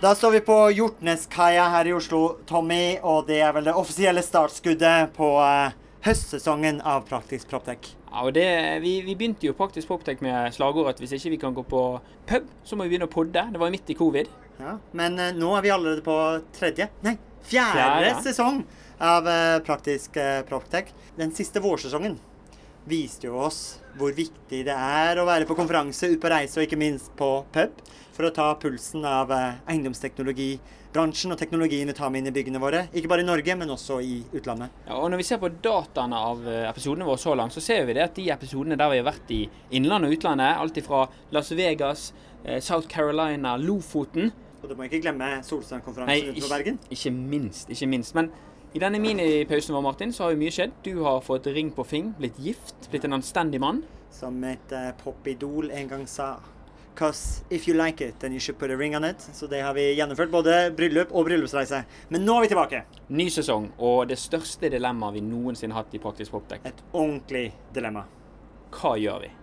Da står vi på Hjortneskaia her i Oslo, Tommy, og det er vel det offisielle startskuddet på uh, høstsesongen av Praktisk Proptech. Ja, og det, vi, vi begynte jo Praktisk Proptech med slagordet at hvis ikke vi kan gå på pub, så må vi begynne å podde. Det var midt i covid. Ja, men uh, nå er vi allerede på tredje, nei, fjerde, Fjerde. sesong av uh, Praktisk uh, Proptech. Den siste vårsesongen viste jo oss hvor viktig det er å være på konferanse, ut på reise og ikke minst på pub, for å ta pulsen av eh, eiendomsteknologibransjen og teknologien vi tar med inn i byggene våre. Ikke bare i Norge, men også i utlandet. Ja, og Når vi ser på dataene av eh, episodene våre så langt, så ser vi det at de episodene der vi har vært i innlandet og utlandet, alt fra Las Vegas, eh, South Carolina, Lofoten Og du må ikke glemme Solstrandkonferansen utenfor Bergen. ikke minst. ikke minst. Men i denne minipausen vår, Martin, så har jo mye skjedd. Du har fått ring på fing, blitt gift, blitt en anstendig mann. Som et uh, popidol en gang sa. Cause if you like it, then you should put a ring on it. Så det har vi gjennomført, både bryllup og bryllupsreise. Men nå er vi tilbake. Ny sesong og det største dilemmaet vi noensinne har hatt i Praktisk Proptech. Et ordentlig dilemma. Hva gjør vi?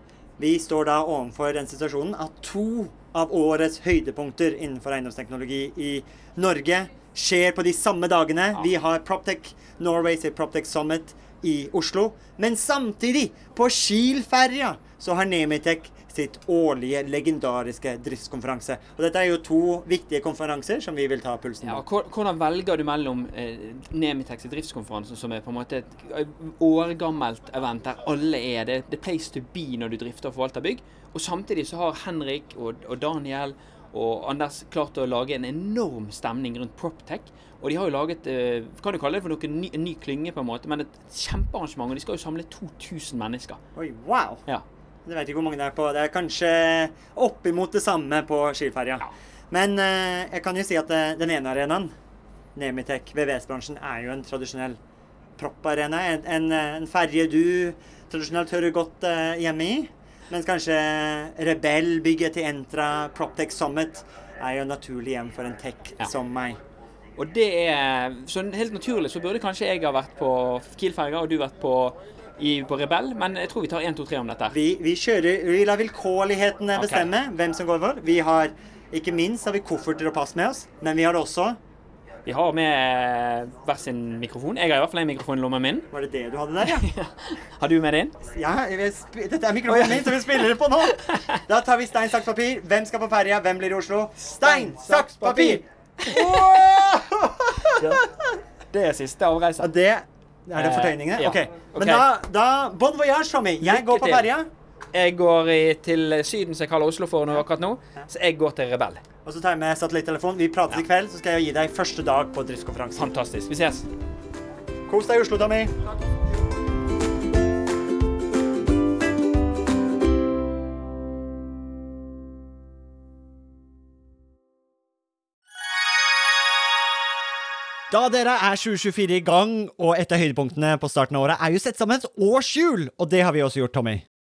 Vi står da overfor den situasjonen at to av årets høydepunkter innenfor eiendomsteknologi i Norge skjer på de samme dagene. Vi har Proptech Norway sitt Proptech Summit i Oslo. Men samtidig, på Kiel-ferja, så har Nemitech sitt årlige legendariske driftskonferanse. Og dette er jo to viktige konferanser som vi vil ta pulsen Ja, på. Ja, hvordan velger du mellom eh, Nemitex driftskonferansen, som er på en måte et eh, årgammelt event der alle er det, er place to be når du drifter og forvalter bygg, og samtidig så har Henrik og, og Daniel og Anders klart å lage en enorm stemning rundt Proptech. Og de har jo laget eh, kan du kalle det for noe ny, en ny klynge, på en måte, men et kjempearrangement. Og de skal jo samle 2000 mennesker. Oi, wow! Ja. Jeg vet ikke hvor mange det er på. Det er kanskje oppimot det samme på Kiel-ferja. Ja. Men eh, jeg kan jo si at eh, den ene arenaen, Nemitech, VVS-bransjen, er jo en tradisjonell propparena. En, en, eh, en ferje du tradisjonelt hører godt eh, hjemme i. Mens kanskje Rebell-bygget til Entra, Proptech Summit, er jo naturlig hjem for en tech Ja. som meg. Og det er Så helt naturlig så burde kanskje jeg ha vært på Kiel-ferga, og du vært på, i, på Rebell, men jeg tror vi tar 1, 2, 3 om dette. Vi, vi kjører, vi lar vilkårlighetene bestemme bestemme hvem som går hvor. Vi har, ikke minst har vi kofferter og pass med oss, men vi har også Vi har med hver sin mikrofon. Jeg har i hvert fall en mikrofon i lommen min. Var det det du hadde der, ja? Har du med din? ja dette er mikrofonen min, som vi spiller på nå. Da tar vi stein, saks, papir. Hvem skal på ferja? Hvem blir i Oslo? Stein, saks, papir! Wow! Det er siste avreise. Ja, det er det fortøyningene? Ja. OK. Men da, da Bon voyage, Tommy. Jeg går på ferja. Jeg går i, til Syden, som jeg kaller Oslo for nå akkurat nå. Så jeg går til Rebell. Og så tar jeg med satellittelefon. Vi prates i kveld, så skal jeg gi deg første dag på driftskonferansen. Fantastisk. Vi ses. Kos deg i Oslo, Tommy. Da dere er 2024 i gang, og et av høydepunktene på starten av året er jo sett sammen et årshjul, og det har vi også gjort, Tommy.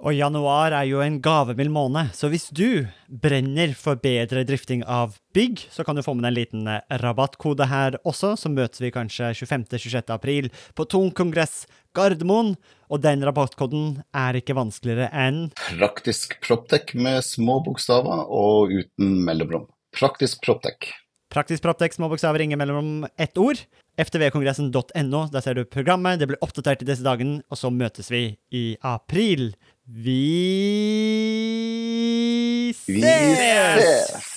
Og januar er jo en gavemild måned, så hvis du brenner for bedre drifting av bygg, så kan du få med deg en liten eh, rabattkode her også, så møtes vi kanskje 25.-26. april på Tung kongress Gardermoen. Og den rabattkoden er ikke vanskeligere enn Praktisk Proptek med små bokstaver og uten mellomrom. Praktisk Proptek. Praktisk Proptek, små bokstaver, ingen mellom ett ord. ftvkongressen.no, der ser du programmet. Det blir oppdatert i disse dagene, og så møtes vi i april. Vi ses! Vi ses!